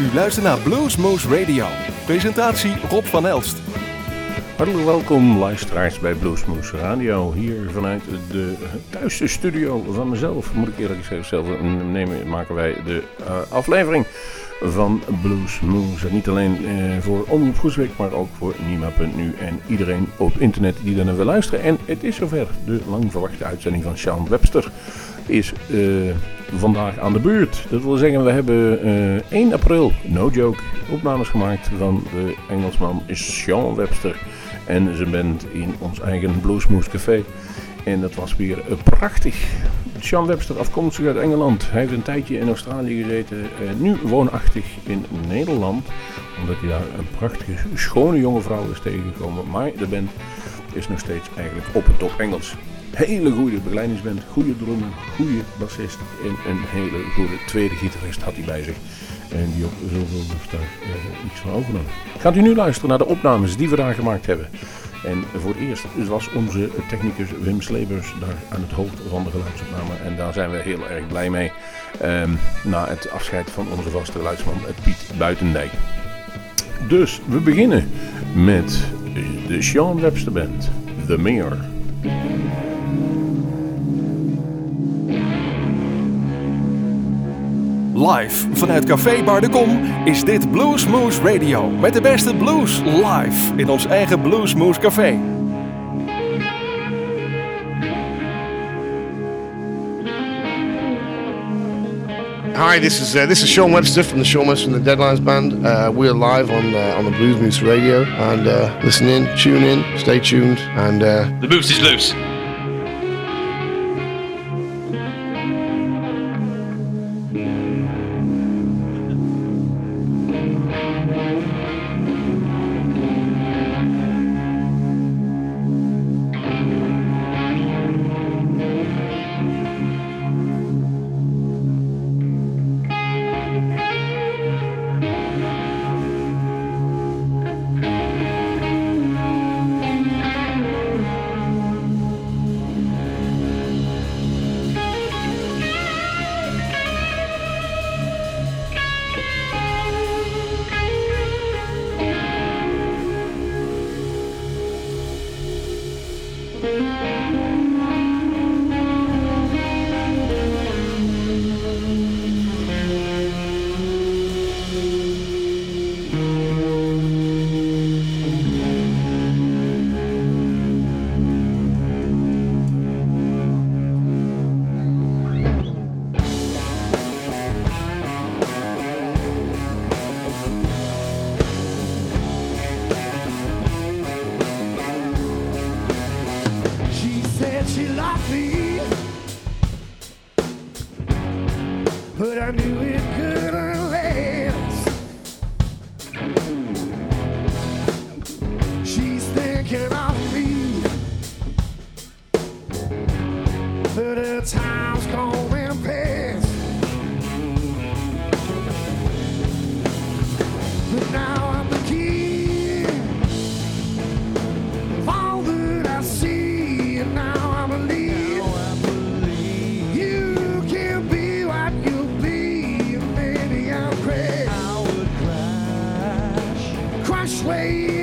U luistert naar Bluesmoose Radio. Presentatie Rob van Elst. Hartelijk welkom luisteraars bij Bluesmoose Radio. Hier vanuit de thuisstudio van mezelf, moet ik eerlijk gezegd zelf nemen, maken wij de uh, aflevering van Bluesmoose. Niet alleen uh, voor Omroep maar ook voor Nima.nu en iedereen op internet die naar wil luisteren. En het is zover, de lang verwachte uitzending van Sean Webster is uh, vandaag aan de beurt. Dat wil zeggen, we hebben uh, eh, 1 april, no joke, opnames gemaakt van de Engelsman Sean Webster en zijn band in ons eigen Bluesmoose Café. En dat was weer uh, prachtig. Sean Webster, afkomstig uit Engeland. Hij heeft een tijdje in Australië gezeten, nu woonachtig in Nederland. Omdat hij daar een prachtige, schone jonge vrouw is tegengekomen. Maar de band is nog steeds eigenlijk op het top Engels hele goede begeleidingsband, goede drummer, goede bassist en een hele goede tweede gitarist had hij bij zich. En die op zoveel daar uh, iets van overnomen. Gaat u nu luisteren naar de opnames die we daar gemaakt hebben. En voor het eerst was onze technicus Wim Slebers daar aan het hoofd van de geluidsopname. En daar zijn we heel erg blij mee. Um, na het afscheid van onze vaste geluidsman Piet Buitendijk. Dus we beginnen met de Sean Webster Band, The Mayor. Live vanuit Café Bar de Kom is dit Blues Moose Radio. Met de beste blues live in ons eigen Blues Moose Café. Hi, this is uh, this is Sean Webster from the Sean Webster and the Deadlines Band. Uh, we're live on uh, on the Blues Moose Radio, and uh, listen in, tune in, stay tuned, and uh, the moose is loose. persuade.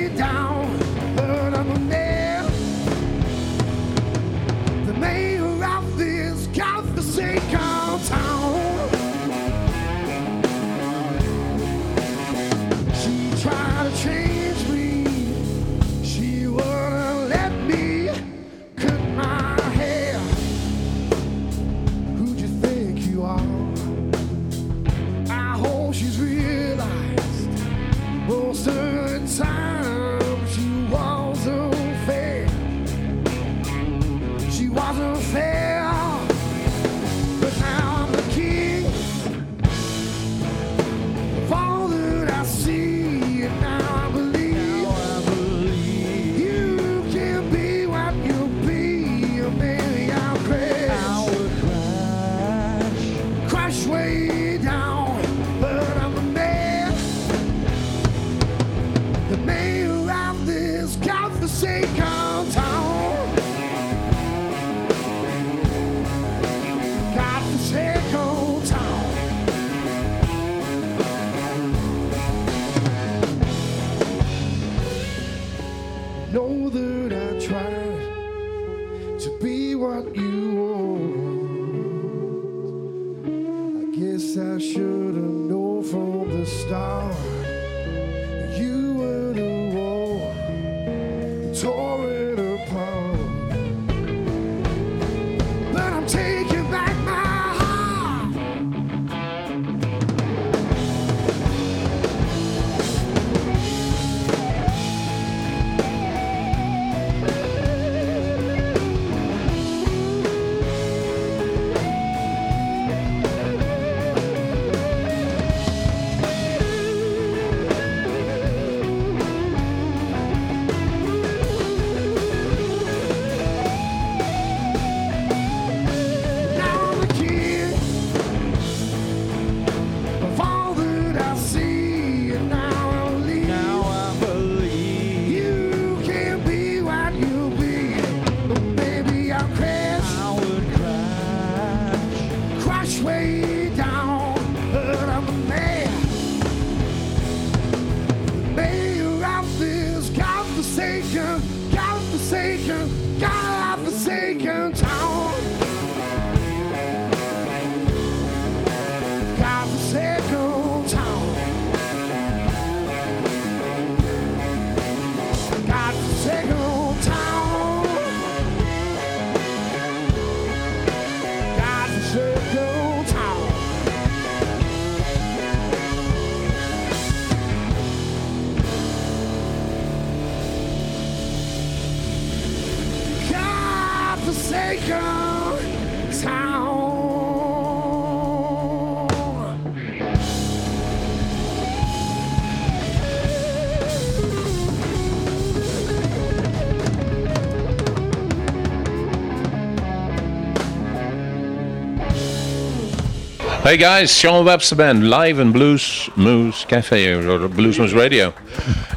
Hey guys, Sean Webster Band live in Blues Moose Cafe or Blues Moose Radio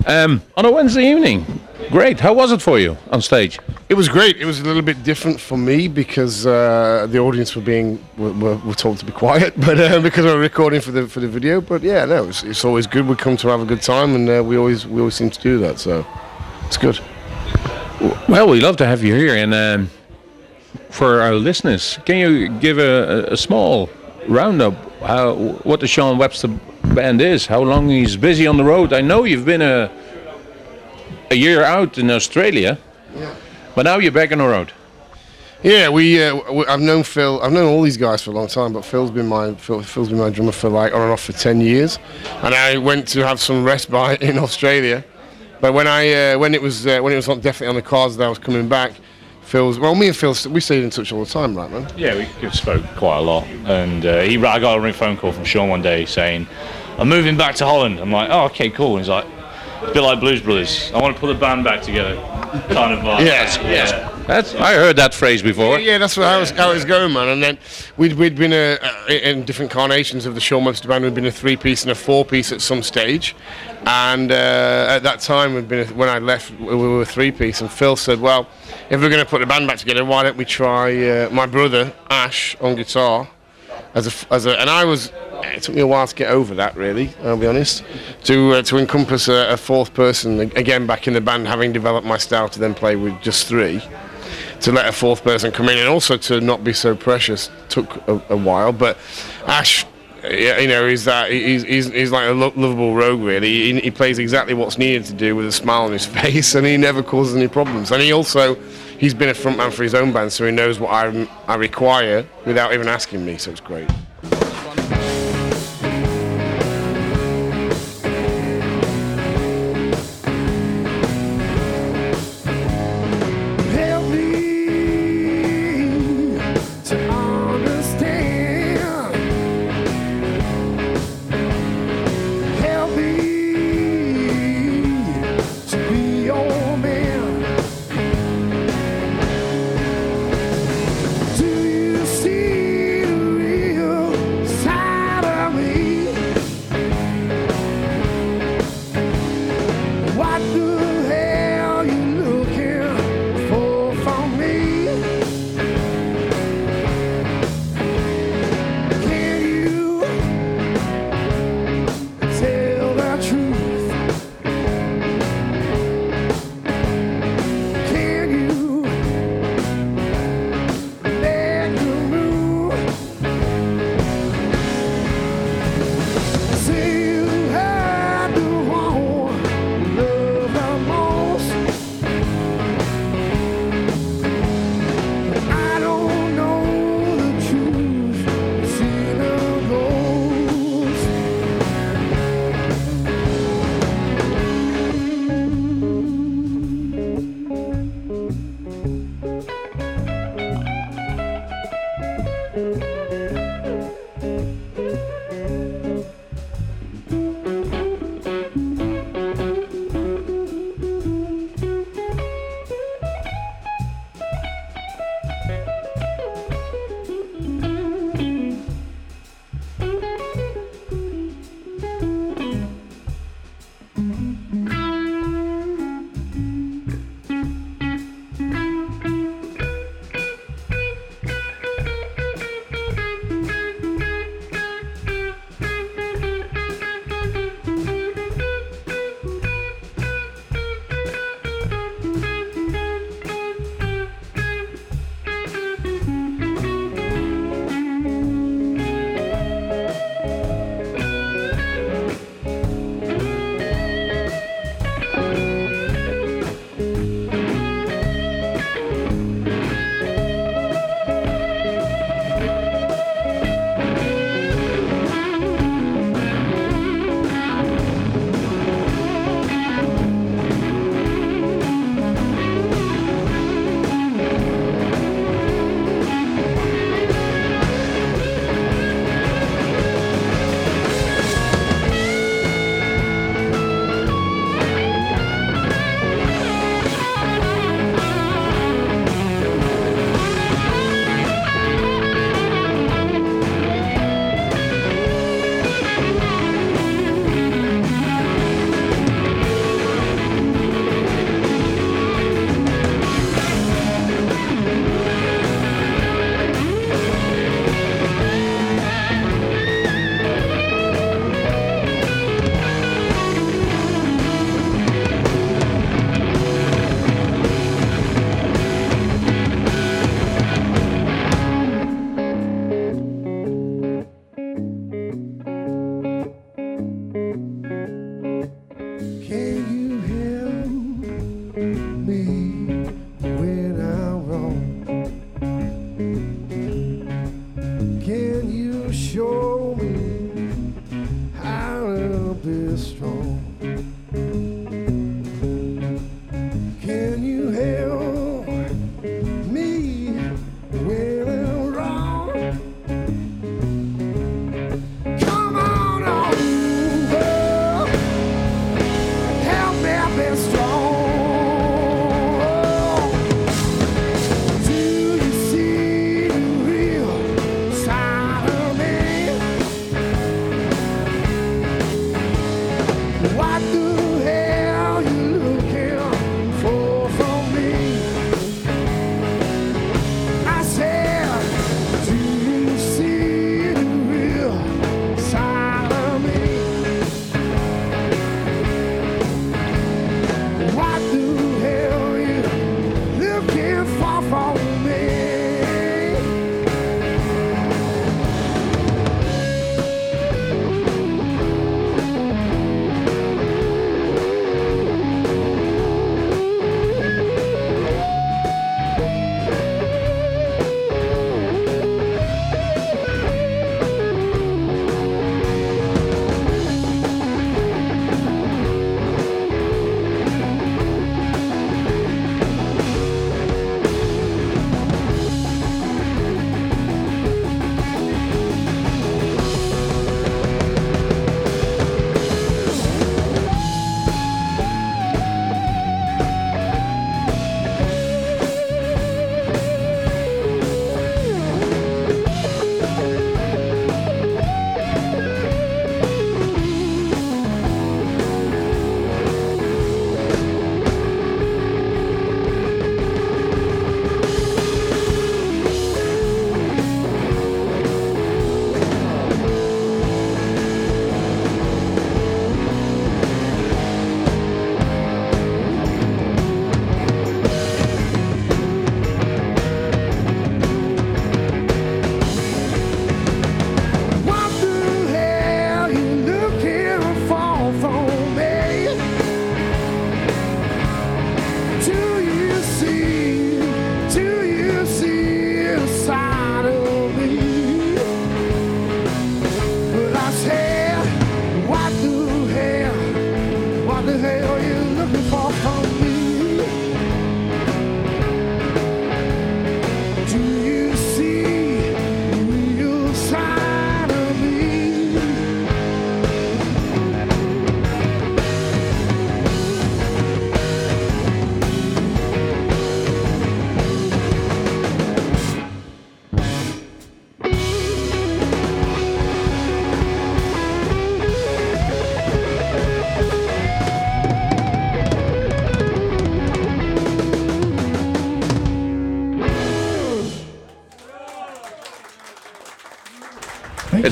um, on a Wednesday evening. Great. How was it for you on stage? It was great. It was a little bit different for me because uh, the audience were being were, were, were told to be quiet, but uh, because we were recording for the for the video. But yeah, no, it's, it's always good. We come to have a good time, and uh, we always we always seem to do that. So it's good. Well, we love to have you here, and um, for our listeners, can you give a, a small roundup how what the Sean Webster Band is? How long he's busy on the road? I know you've been a a year out in Australia, Yeah. but now you're back on the road. Yeah, we. Uh, w- I've known Phil. I've known all these guys for a long time, but Phil's been my Phil, Phil's been my drummer for like on and off for ten years, and I went to have some respite in Australia. But when I uh, when it was uh, when it was definitely on the cards that I was coming back, Phil's well, me and Phil we stayed in touch all the time, right, man? Yeah, we spoke quite a lot, and uh, he I got a phone call from Sean one day saying, "I'm moving back to Holland." I'm like, "Oh, okay, cool." And he's like, "A bit like Blues Brothers. I want to put the band back together." Kind of vibe. Yeah, yeah. That's I heard that phrase before. Yeah, that's what, how, it was, how it was going, man. And then we'd, we'd been a, a, in different carnations of the Sean Webster Band. We'd been a three-piece and a four-piece at some stage. And uh, at that time, we'd been a, when I left, we were a three-piece. And Phil said, "Well, if we're going to put the band back together, why don't we try uh, my brother Ash on guitar as a, as a?" And I was. It took me a while to get over that, really. I'll be honest. To uh, to encompass a, a fourth person again back in the band, having developed my style to then play with just three to let a fourth person come in and also to not be so precious took a, a while. But Ash, you know, he's that he's, he's, he's like a lo- lovable rogue really. He, he plays exactly what's needed to do with a smile on his face, and he never causes any problems. And he also he's been a frontman for his own band, so he knows what I I require without even asking me. So it's great.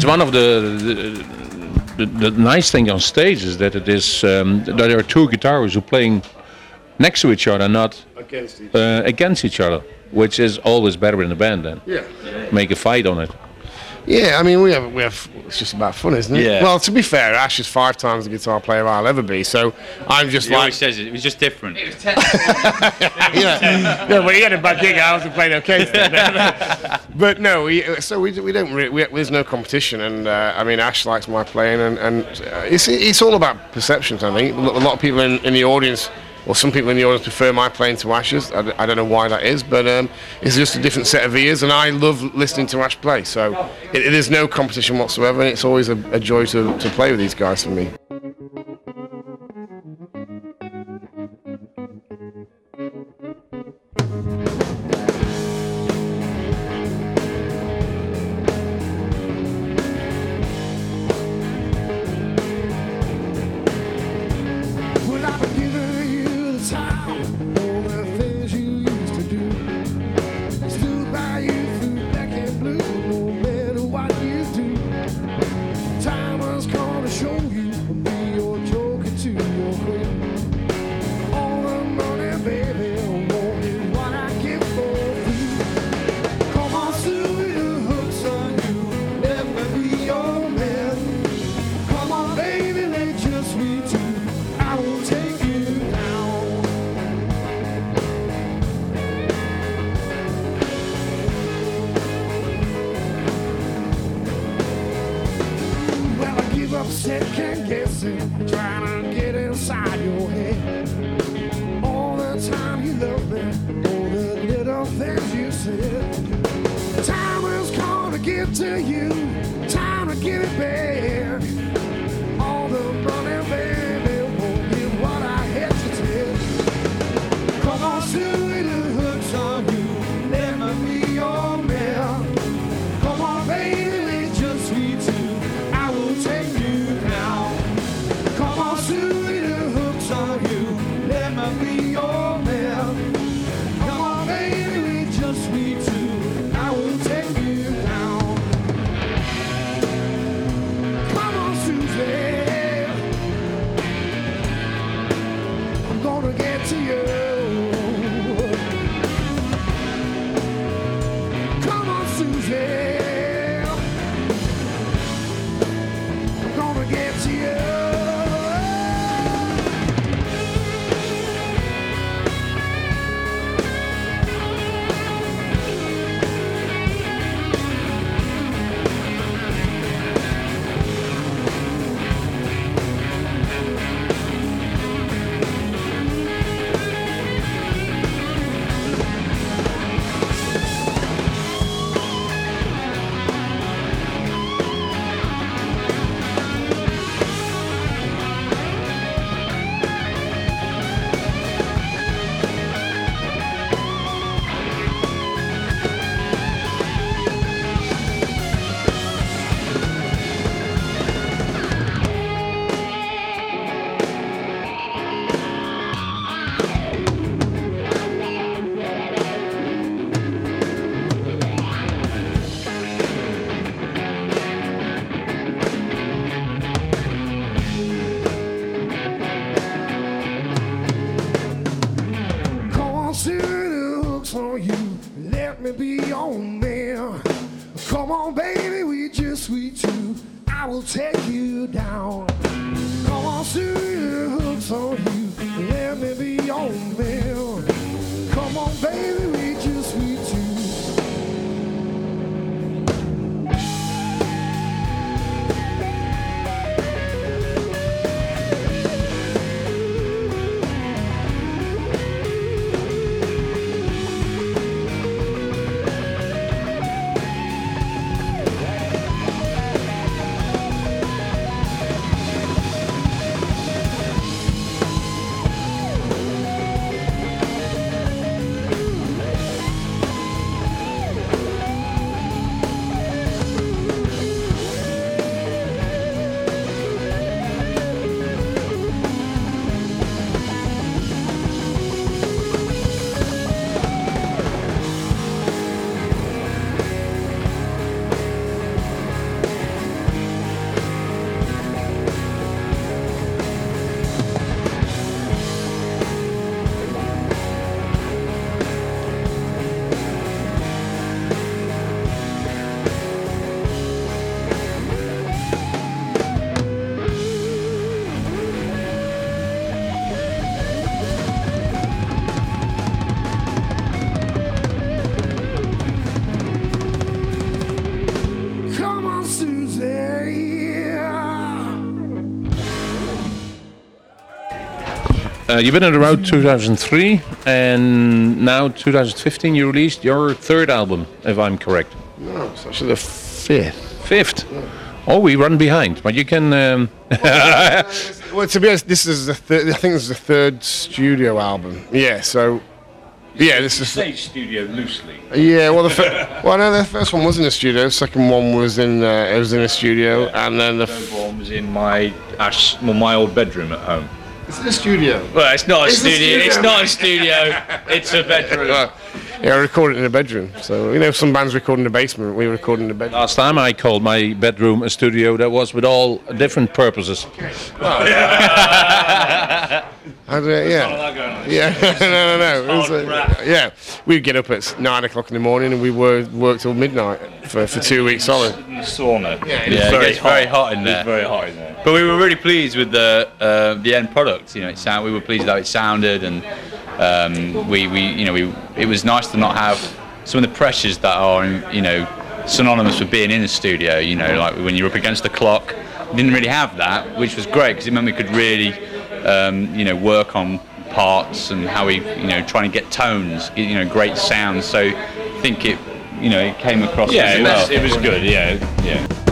One of the the, the, the nice thing on stage is that it is um, that there are two guitarists who are playing next to each other, not Against each uh, against each other, which is always better in a band. Then Yeah. make a fight on it. Yeah, I mean, we have, we have, it's just about fun, isn't it? Yeah. Well, to be fair, Ash is five times the guitar player I'll ever be, so I'm just He like, always says it. It was just different. yeah, yeah, but he had a bad gig, I was playing okay. But no, we, so we, we don't really, we, there's no competition, and uh, I mean, Ash likes my playing, and, and uh, it's, it's all about perceptions, I think. A lot of people in, in the audience, or some people in the audience prefer my playing to Ash's. I, don't know why that is, but um, it's just a different set of ears, and I love listening to Ash play. So it, no competition whatsoever, and it's always a, a joy to, to play with these guys for me. Uh, you've been on the road 2003, and now 2015 you released your third album, if I'm correct. No, it's actually the fifth. Fifth. Oh, we run behind, but you can. Um, Well, to be honest, this is the third. I think this is the third studio album. Yeah, so. Yeah, this is. Say studio loosely. Yeah, well, the fir- well, no, the first one was in the studio. The second one was in uh, it was in a studio, and then the f- Third one was in my my old bedroom at home. It's in the studio. Well, it's not a It's a studio. It's not a studio. it's a bedroom. Uh, yeah, I recorded in a bedroom. So you know, some bands record in the basement. We record in the bedroom. last time I called my bedroom a studio that was with all different purposes. I do- yeah. Yeah, no, no, no. It was, uh, yeah, we'd get up at nine o'clock in the morning and we were work till midnight for, for two weeks solid. Sauna. Yeah, it yeah, very, it gets hot. very hot in there. It's very hot in there. But we were really pleased with the uh, the end product. You know, it sound we were pleased how it sounded, and um, we, we you know we it was nice to not have some of the pressures that are you know synonymous with being in the studio. You know, like when you're up against the clock, didn't really have that, which was great because it meant we could really um, you know work on parts and how we you know trying to get tones, you know, great sounds. So I think it you know, it came across yeah, it well. it was good. Yeah, yeah.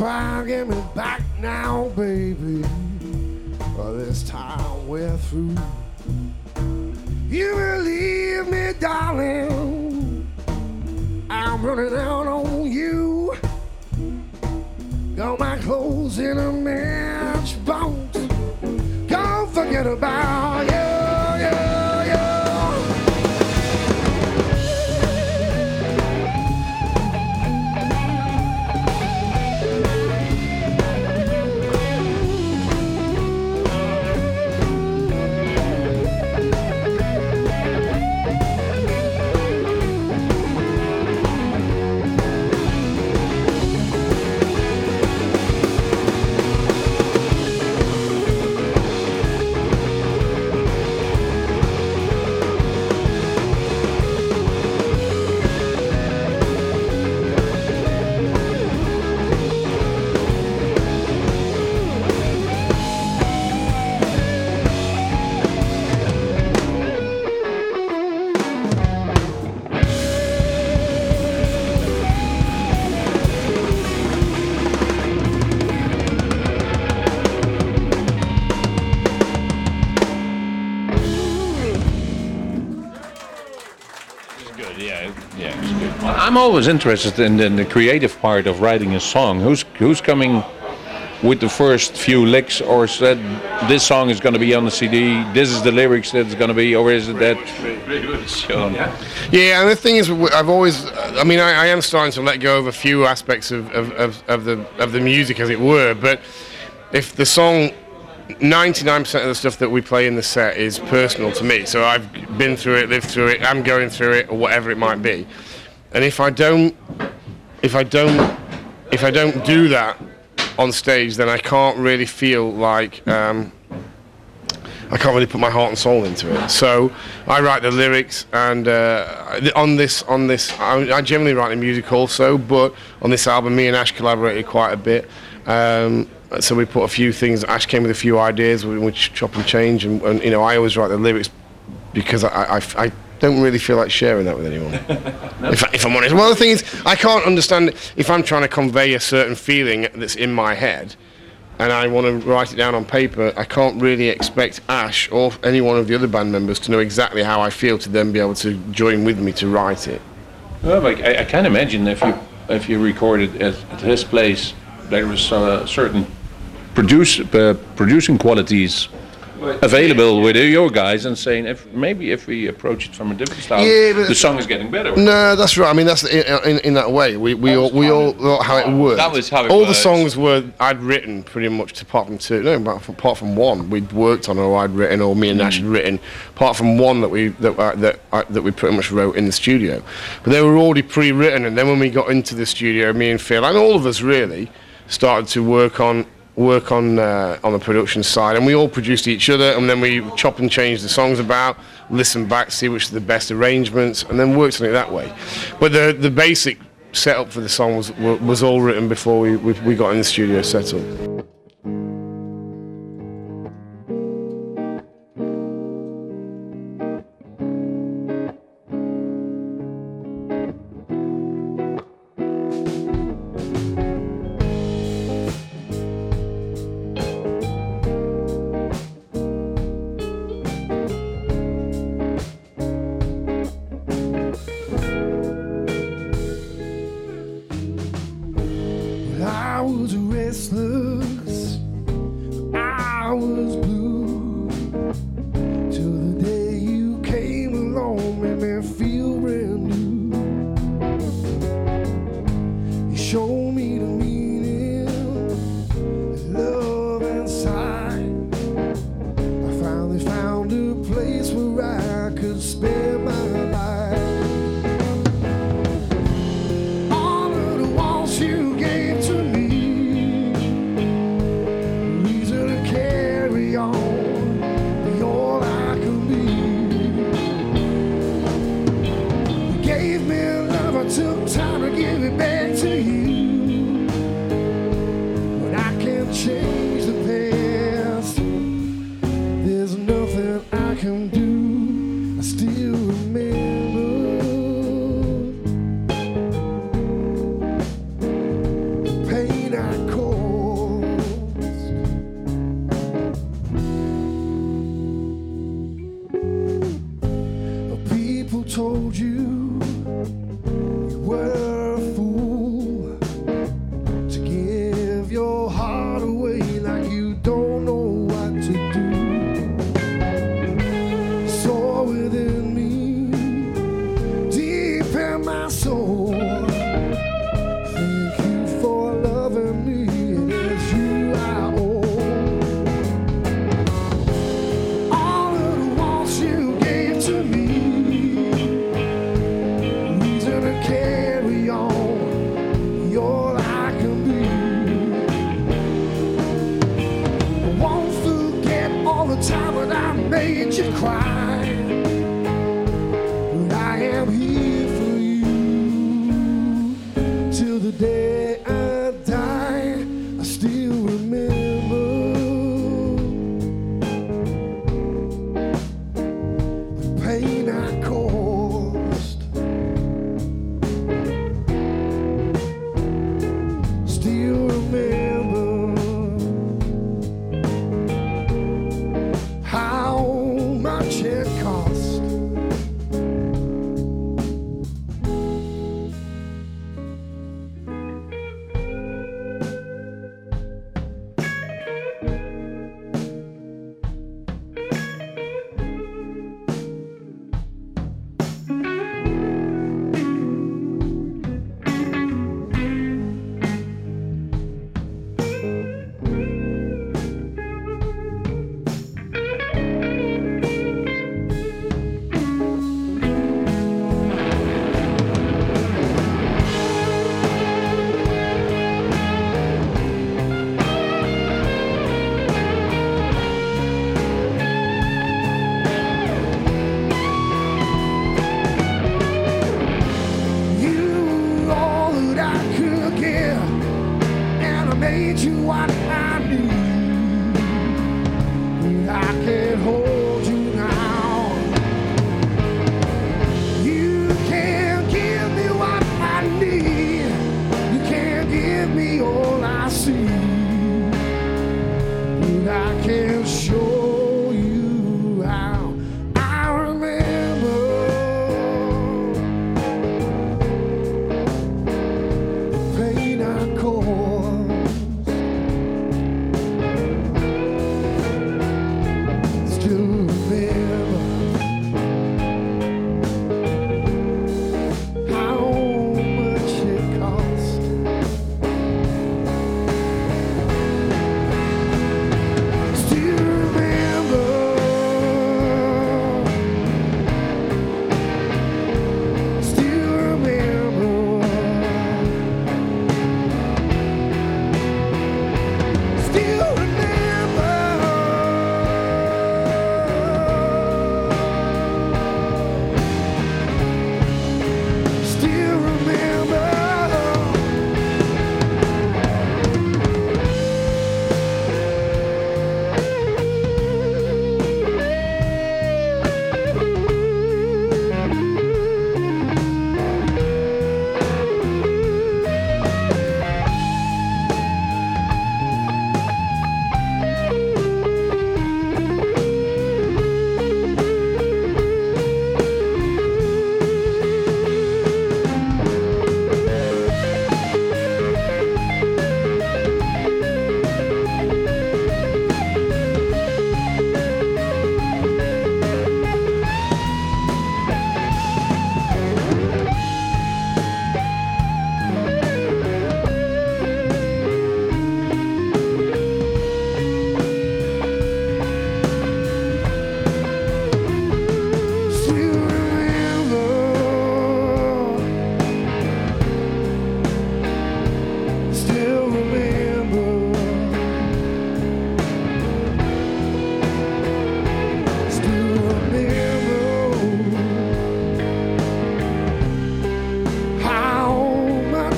try and get me back now, baby. But this time we're through. You believe me, darling. I'm running out on you. Got my clothes in a matchbox. Don't forget about you. I'm always interested in, in the creative part of writing a song. Who's who's coming with the first few licks, or said this song is going to be on the CD? This is the lyrics that's going to be, or is it that? Sean. Yeah, and the thing is, I've always, I mean, I, I am starting to let go of a few aspects of, of, of, of the of the music, as it were. But if the song, 99% of the stuff that we play in the set is personal to me, so I've been through it, lived through it, I'm going through it, or whatever it might be. And if I don't, if I don't, if I don't do that on stage, then I can't really feel like. Um, I can't really put my heart and soul into it. So I write the lyrics, and uh, on this, on this, I, I generally write the music also. But on this album, me and Ash collaborated quite a bit. Um, so we put a few things. Ash came with a few ideas, we- which chop and change, and, and you know I always write the lyrics because I, I, I don't really feel like sharing that with anyone. if, if I'm honest. Well, the thing is, I can't understand if I'm trying to convey a certain feeling that's in my head and I want to write it down on paper, I can't really expect Ash or any one of the other band members to know exactly how I feel to then be able to join with me to write it. Well, I, I can imagine if you if you recorded at, at his place, there was uh, certain produce uh, producing qualities available with your guys, and saying if maybe if we approach it from a different style, Yeah, the song is getting better. No, that's right. I mean, that's in, in, in that way. We, we all we all thought how it worked. That was how it all the songs were I'd written pretty much apart from two. No, apart from, one we'd worked on, or I'd written, or me and Ash had written. Apart from one that we that uh, that uh, that we pretty much wrote in the studio, but they were already pre-written. And then when we got into the studio, me and Phil and all of us really started to work on work on uh, on the production side, and we all produced each other, and then we chop and change the songs about, listen back, see which are the best arrangements, and then worked on it that way. But the the basic setup for the song was was all written before we we, we got in the studio set up. I was restless, I was Still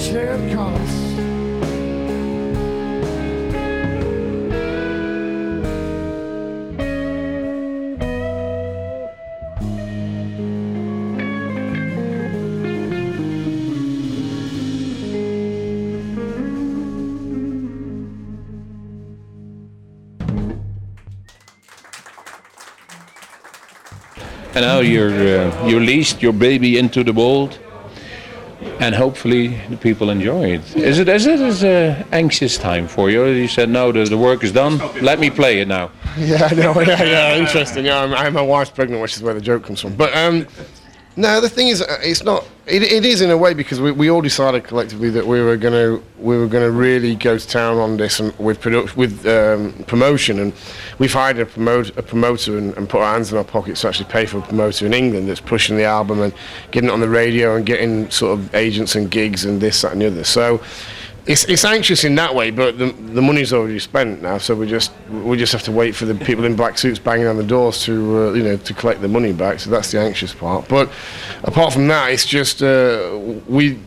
much it cost And now you're uh, you released your baby into the world, and hopefully the people enjoy it. Is it is it is a anxious time for you? You said no, the, the work is done. Let me play it now. Yeah, I know. Yeah, yeah, interesting. Yeah, I'm, I'm, my wife's pregnant, which is where the joke comes from. But um, no, the thing is, uh, it's not. It, it is in a way because we, we all decided collectively that we were gonna we were gonna really go to town on this and with produ- with um, promotion, and we've hired a, promote, a promoter and, and put our hands in our pockets to actually pay for a promoter in England that's pushing the album and getting it on the radio and getting sort of agents and gigs and this that and the other. So it's, it's anxious in that way, but the, the money's already spent now, so we just we just have to wait for the people in black suits banging on the doors to uh, you know to collect the money back. So that's the anxious part. But apart from that, it's just uh, we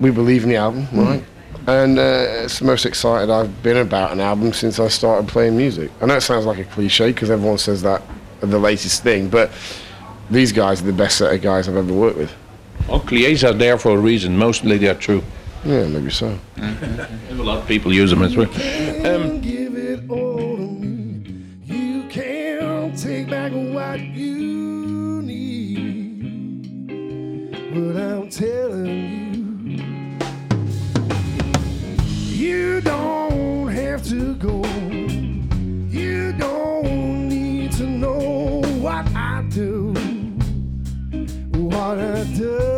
we believe in the album, right? And uh, it's the most excited I've been about an album since I started playing music. I know it sounds like a cliche because everyone says that the latest thing, but these guys are the best set of guys I've ever worked with. Well, cliches are there for a reason. Mostly they're true. Yeah, maybe so. A lot of people use them as well. Um, give it all to me. You can't take back what you need. But I'm telling you, you don't have to go. You don't need to know what I do. What I do.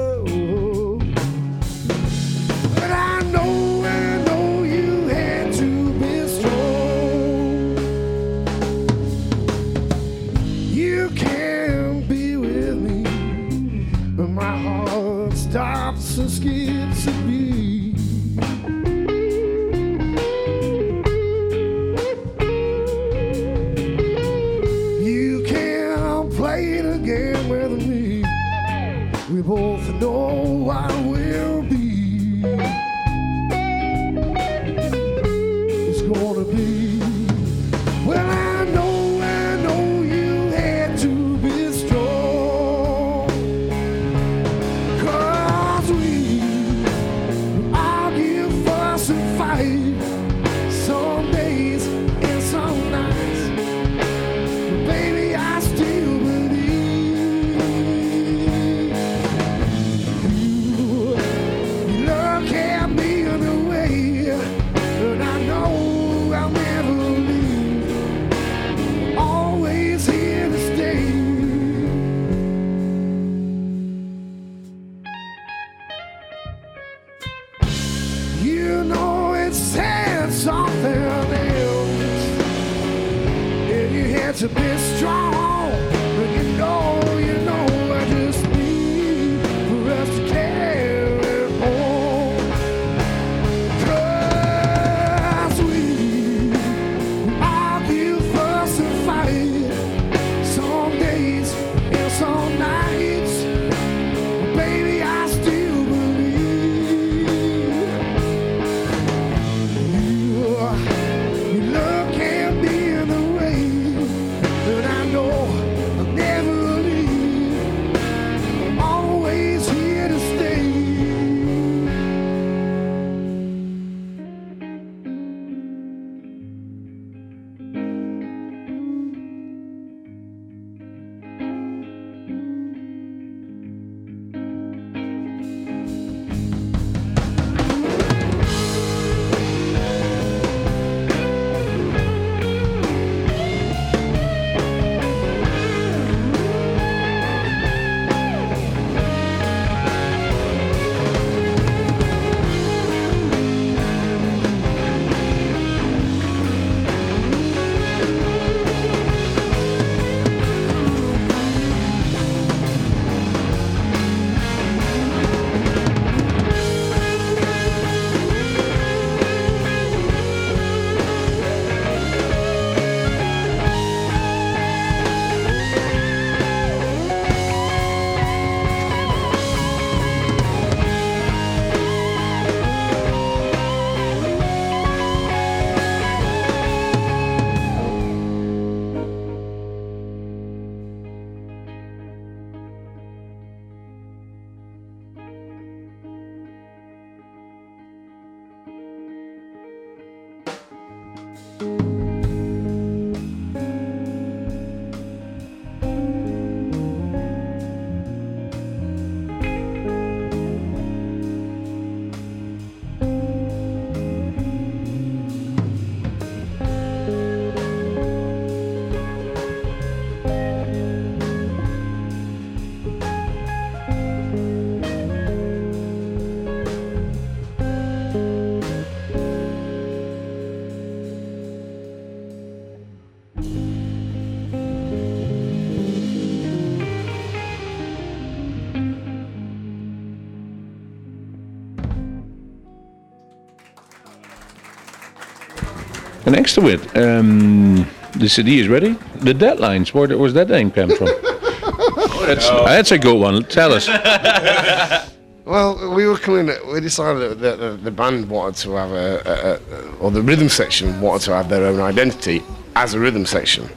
Next to it, um, the CD is ready. The deadlines, where was that name come from? that's, that's a good one. Tell us. Well, we were coming. We decided that the, the, the band wanted to have a, a, a, or the rhythm section wanted to have their own identity as a rhythm section,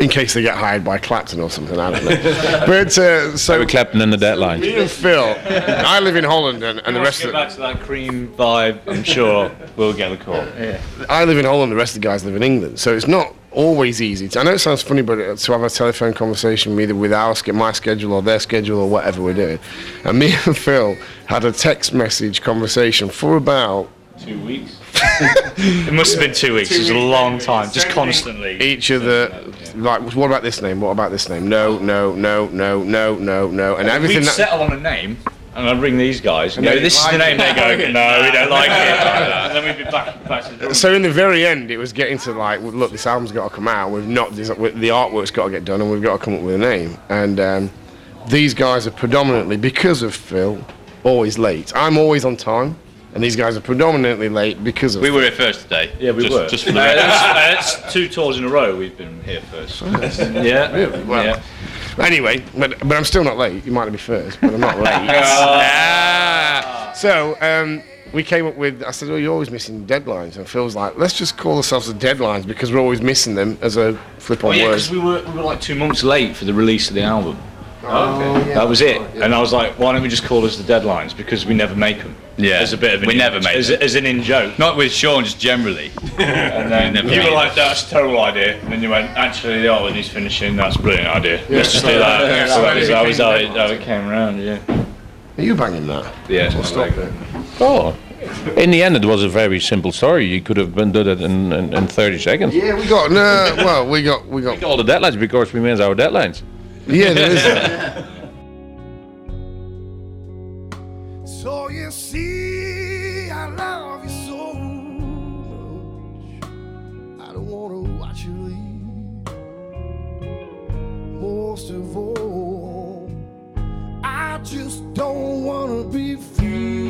in case they get hired by Clapton or something. I don't know. but uh, so Eric Clapton and the Deadline. me and Phil, I live in Holland, and, and the rest get of back to that cream vibe, I'm sure we'll get the call. Yeah. I live in Holland. The rest of the guys live in England, so it's not always easy. To, I know it sounds funny, but uh, to have a telephone conversation either with our my schedule or their schedule or whatever we're doing, and me and Phil had a text message conversation for about Two weeks. It must have been two weeks. It was a long time, just constantly. each of other like what about this name? What about this name? No no no no no no no and everything We'd that settle on a name, and I'd ring these guys and And go, "This is the name." They go, "No, we don't like it." and then we'd be back, back to the so in the very end it was getting to like look this album's got to come out. We've not des- the artwork's got to get done and we've got to come up with a name. And um, these guys are predominantly because of Phil always late. I'm always on time and these guys are predominantly late because of We were here first today. Yeah, we just, were. Just for the Uh, record. that's, that's two tours in a row we've been here first. yeah. Really? Well, yeah. Anyway, but but I'm still not late. You might be first, but I'm not late. Ah. So um, we came up with. I said, "Oh, you're always missing deadlines." And Phil's like, "Let's just call ourselves the deadlines because we're always missing them as a flip on Oh yeah, words." because we were we were like two months late for the release of the album. Oh, oh That was it. Oh, and I was like, why don't we just call us the deadlines because we never make them. Yeah. Yeah. As a bit of an We in, never made as, it. as an in joke. Not with Sean, just generally. And then never you made were like, that's a terrible idea. And then you went, actually, oh, when he's finishing, that's a brilliant idea. Let's just do that. Yeah, so that was, that was how, it, how it came around, yeah. Are you banging that? Yeah. Well, stop it. Oh, in the end, it was a very simple story. You could have been done it in, in, in 30 seconds. Yeah, we got no. Well, we got we got. All the deadlines because we missed our deadlines. Yeah, there is. So you see, I love you so much. I don't want to watch you leave. Most of all, I just don't want to be free.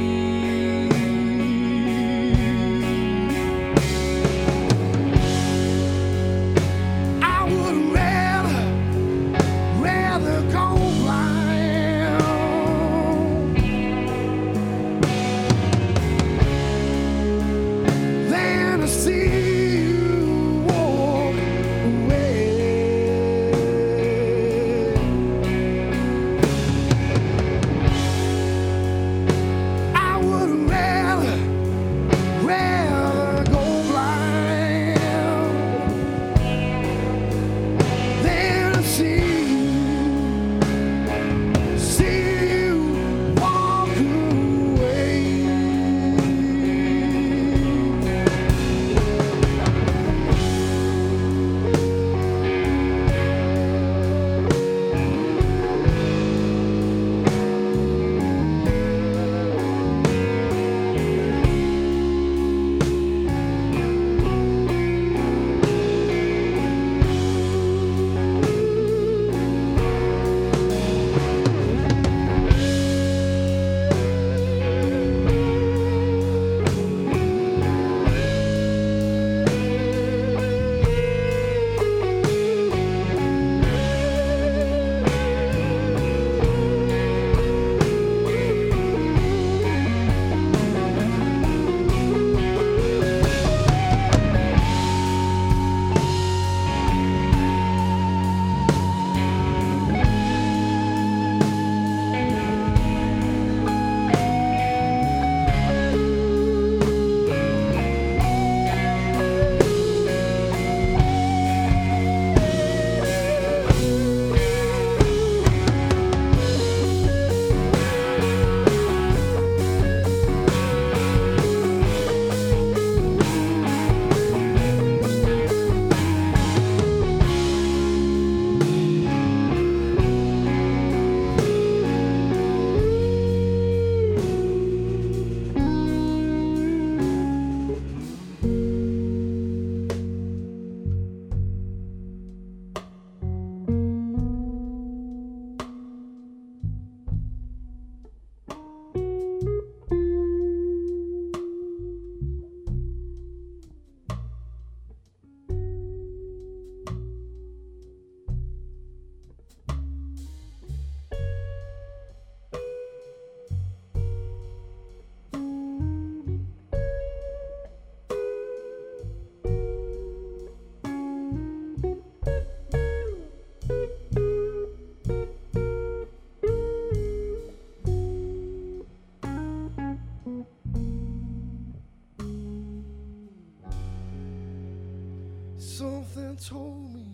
Something told me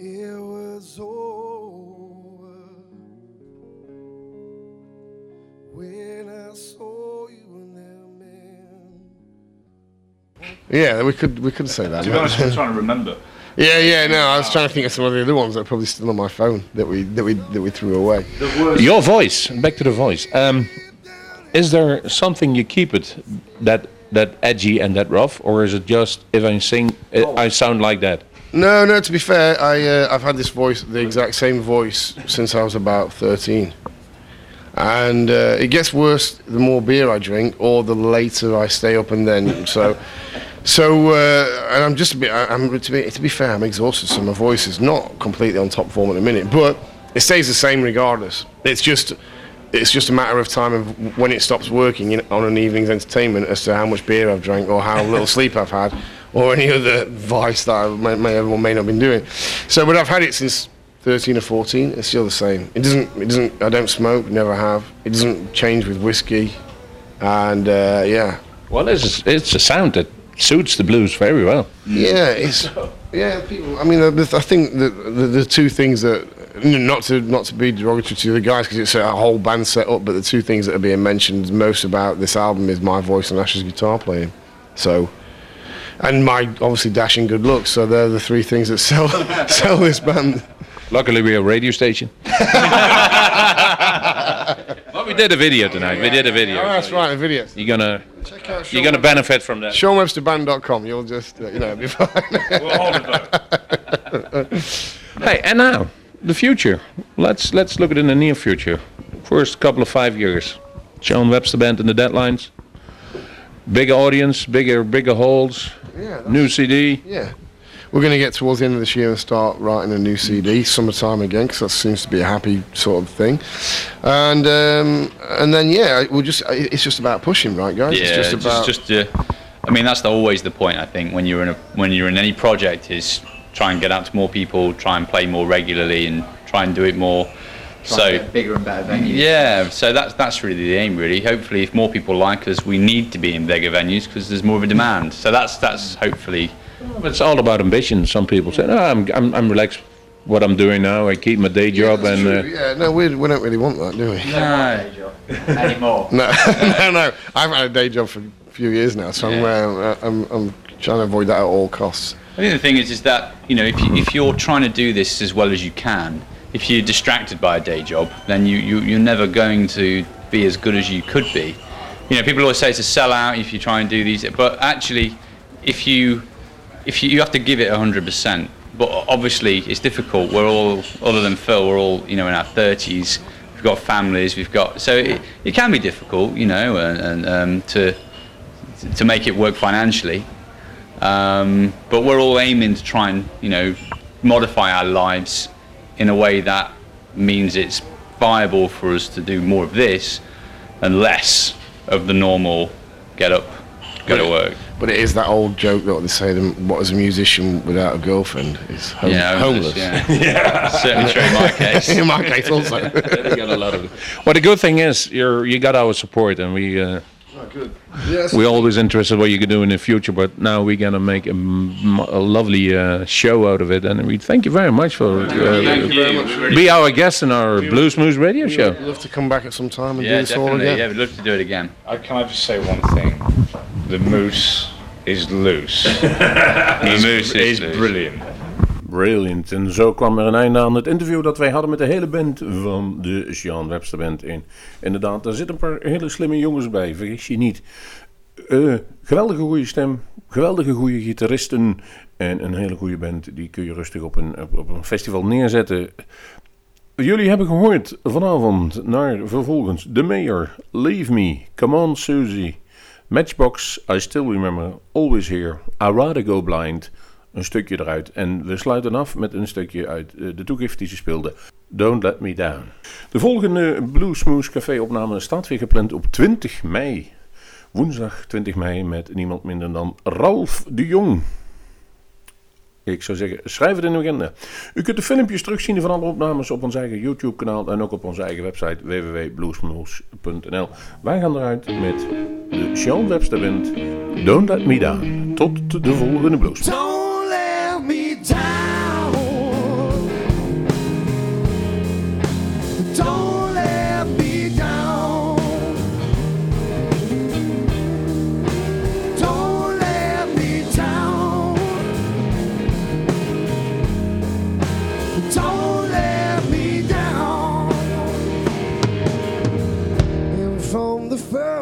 it was over when I saw you and that man. Yeah, we could we could say that. To be honest, I'm trying to remember. Yeah, yeah. No, I was trying to think of some of the other ones that are probably still on my phone that we that we that we threw away. Your voice, back to the voice. Um, is there something you keep it that that edgy and that rough, or is it just if I sing, it, I sound like that? No, no. To be fair, I uh, I've had this voice, the exact same voice, since I was about thirteen, and uh, it gets worse the more beer I drink, or the later I stay up, and then so. So, uh, and I'm just a bit. I'm to be to be fair, I'm exhausted. So my voice is not completely on top form at the minute, but it stays the same regardless. It's just, it's just a matter of time of when it stops working in, on an evening's entertainment as to how much beer I've drank or how little sleep I've had, or any other vice that I may, may have or may not have been doing. So, but I've had it since 13 or 14, it's still the same. It doesn't. It doesn't. I don't smoke. Never have. It doesn't change with whiskey, and uh, yeah, Well, it's it's a sound that suits the blues very well. yeah, it's yeah. People. I mean, the, the, I think the, the the two things that not to not to be derogatory to the guys because it's a whole band set up, but the two things that are being mentioned most about this album is my voice and Ash's guitar playing. So. And my obviously dashing good looks, so they're the three things that sell sell this band. Luckily, we're a radio station. well, we did a video tonight. We did a video. Oh, that's right, a video. You're gonna Check out you're gonna benefit from that. SeanWebsterBand.com. You'll just, uh, you know, be fine. we'll hold it. Hey, and now the future. Let's let's look at in the near future. First couple of five years. Sean Webster Band and the deadlines. Bigger audience, bigger bigger halls, yeah, new CD. yeah. We're going to get towards the end of this year and start writing a new CD, summertime again, because that seems to be a happy sort of thing. And um, and then yeah, we'll just it's just about pushing, right, guys? Yeah, it's just about just, uh, I mean, that's the, always the point. I think when you're in a when you're in any project is try and get out to more people, try and play more regularly, and try and do it more. So bigger and better venues. yeah, so that's that's really the aim. Really, hopefully, if more people like us, we need to be in bigger venues because there's more of a demand. So that's that's hopefully. It's all about ambition. Some people say, "No, I'm I'm, I'm relaxed. What I'm doing now, I keep my day job That's and." Uh, yeah, no, we, we don't really want that, do we? No. anymore. No, no, no. I've had a day job for a few years now, so I'm, uh, I'm, I'm trying to avoid that at all costs. I think the thing is, is that you know, if you, if you're trying to do this as well as you can, if you're distracted by a day job, then you, you you're never going to be as good as you could be. You know, people always say it's a sellout if you try and do these, but actually, if you if you, you have to give it hundred percent. But obviously, it's difficult. We're all, other than Phil, we're all you know in our thirties. We've got families. We've got so it, it can be difficult, you know, and, and um, to to make it work financially. Um, but we're all aiming to try and, you know, modify our lives in a way that means it's viable for us to do more of this and less of the normal get up, go to work. But it is that old joke that they say, what is a musician without a girlfriend? Is home, Yeah, homeless. Yeah, certainly true in my case. In my case also. well, the good thing is you're you got our support, and we uh, yes. we're always interested what you can do in the future. But now we're gonna make a lovely uh, show out of it, and we thank you very much for uh, be our guest in our Bluesmoose radio show. I'd love to come back at some time and Yeah, do this all again. Yeah, we'd love to do it again. I, can I just say one thing? The moose is loose. the moose is loose. brilliant. Brilliant. En zo kwam er een einde aan het interview dat wij hadden met de hele band van de Sean Webster Band. in. inderdaad, daar zitten een paar hele slimme jongens bij, vergis je niet. Eh, geweldige goede stem, geweldige goede gitaristen en een hele goede band. Die kun je rustig op een, op, op een festival neerzetten. Jullie hebben gehoord vanavond naar vervolgens The Mayor, Leave Me, Come On Susie, Matchbox, I Still Remember, Always Here, I Rather Go Blind, een stukje eruit. En we sluiten af met een stukje uit eh, de toegift die ze speelden, Don't Let Me Down. De volgende Bluesmoose Café opname staat weer gepland op 20 mei. Woensdag 20 mei met niemand minder dan Ralf de Jong. Ik zou zeggen, schrijf het in uw agenda. U kunt de filmpjes terugzien van alle opnames op ons eigen YouTube-kanaal en ook op onze eigen website www.bluesmoose.nl. Wij gaan eruit met de Sean Webster Band. Don't Let Me Down. Tot de volgende Blues.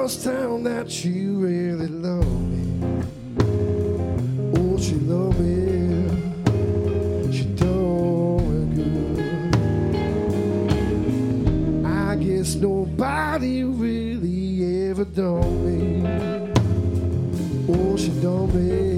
First time that you really loved me. Oh, she love me. She done good. I guess nobody really ever done me. Oh, she done me.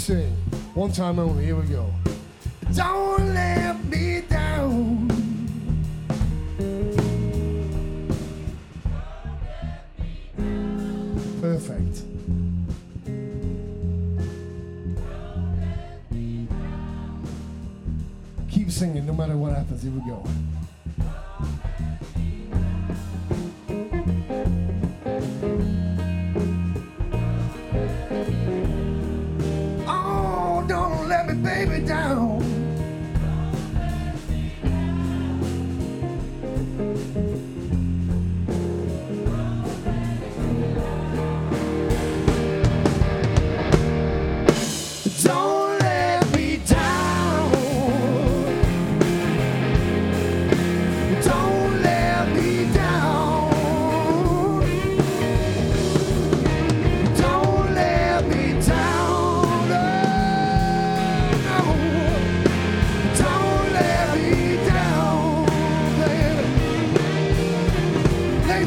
Sing. One time only. Here we go.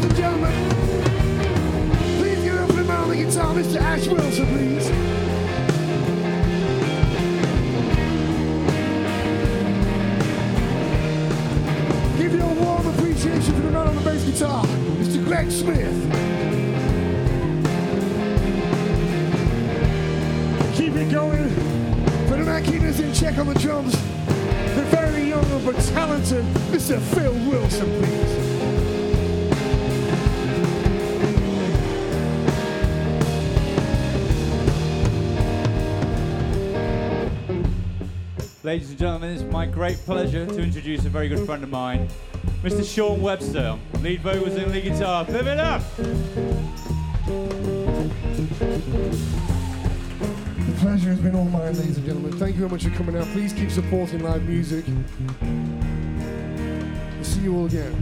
Ladies and gentlemen, please give up for the guitar, Mr. Ash Wilson, please. Give you a warm appreciation for the man on the bass guitar, Mr. Greg Smith. Keep it going for the man keeping us in check on the drums. The very young but talented Mr. Phil Ladies and gentlemen, it's my great pleasure to introduce a very good friend of mine, Mr. Sean Webster, lead vocals and lead guitar. Live it up! The pleasure has been all mine, ladies and gentlemen. Thank you very much for coming out. Please keep supporting live music. We'll see you all again.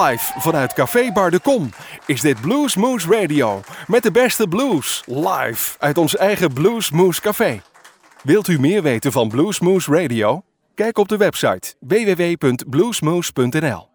Live vanuit Café Bar de Kom is dit Blues Moose Radio. Met de beste blues. Live uit ons eigen Blues Moose Café. Wilt u meer weten van Blues Moose Radio? Kijk op de website www.bluesmoose.nl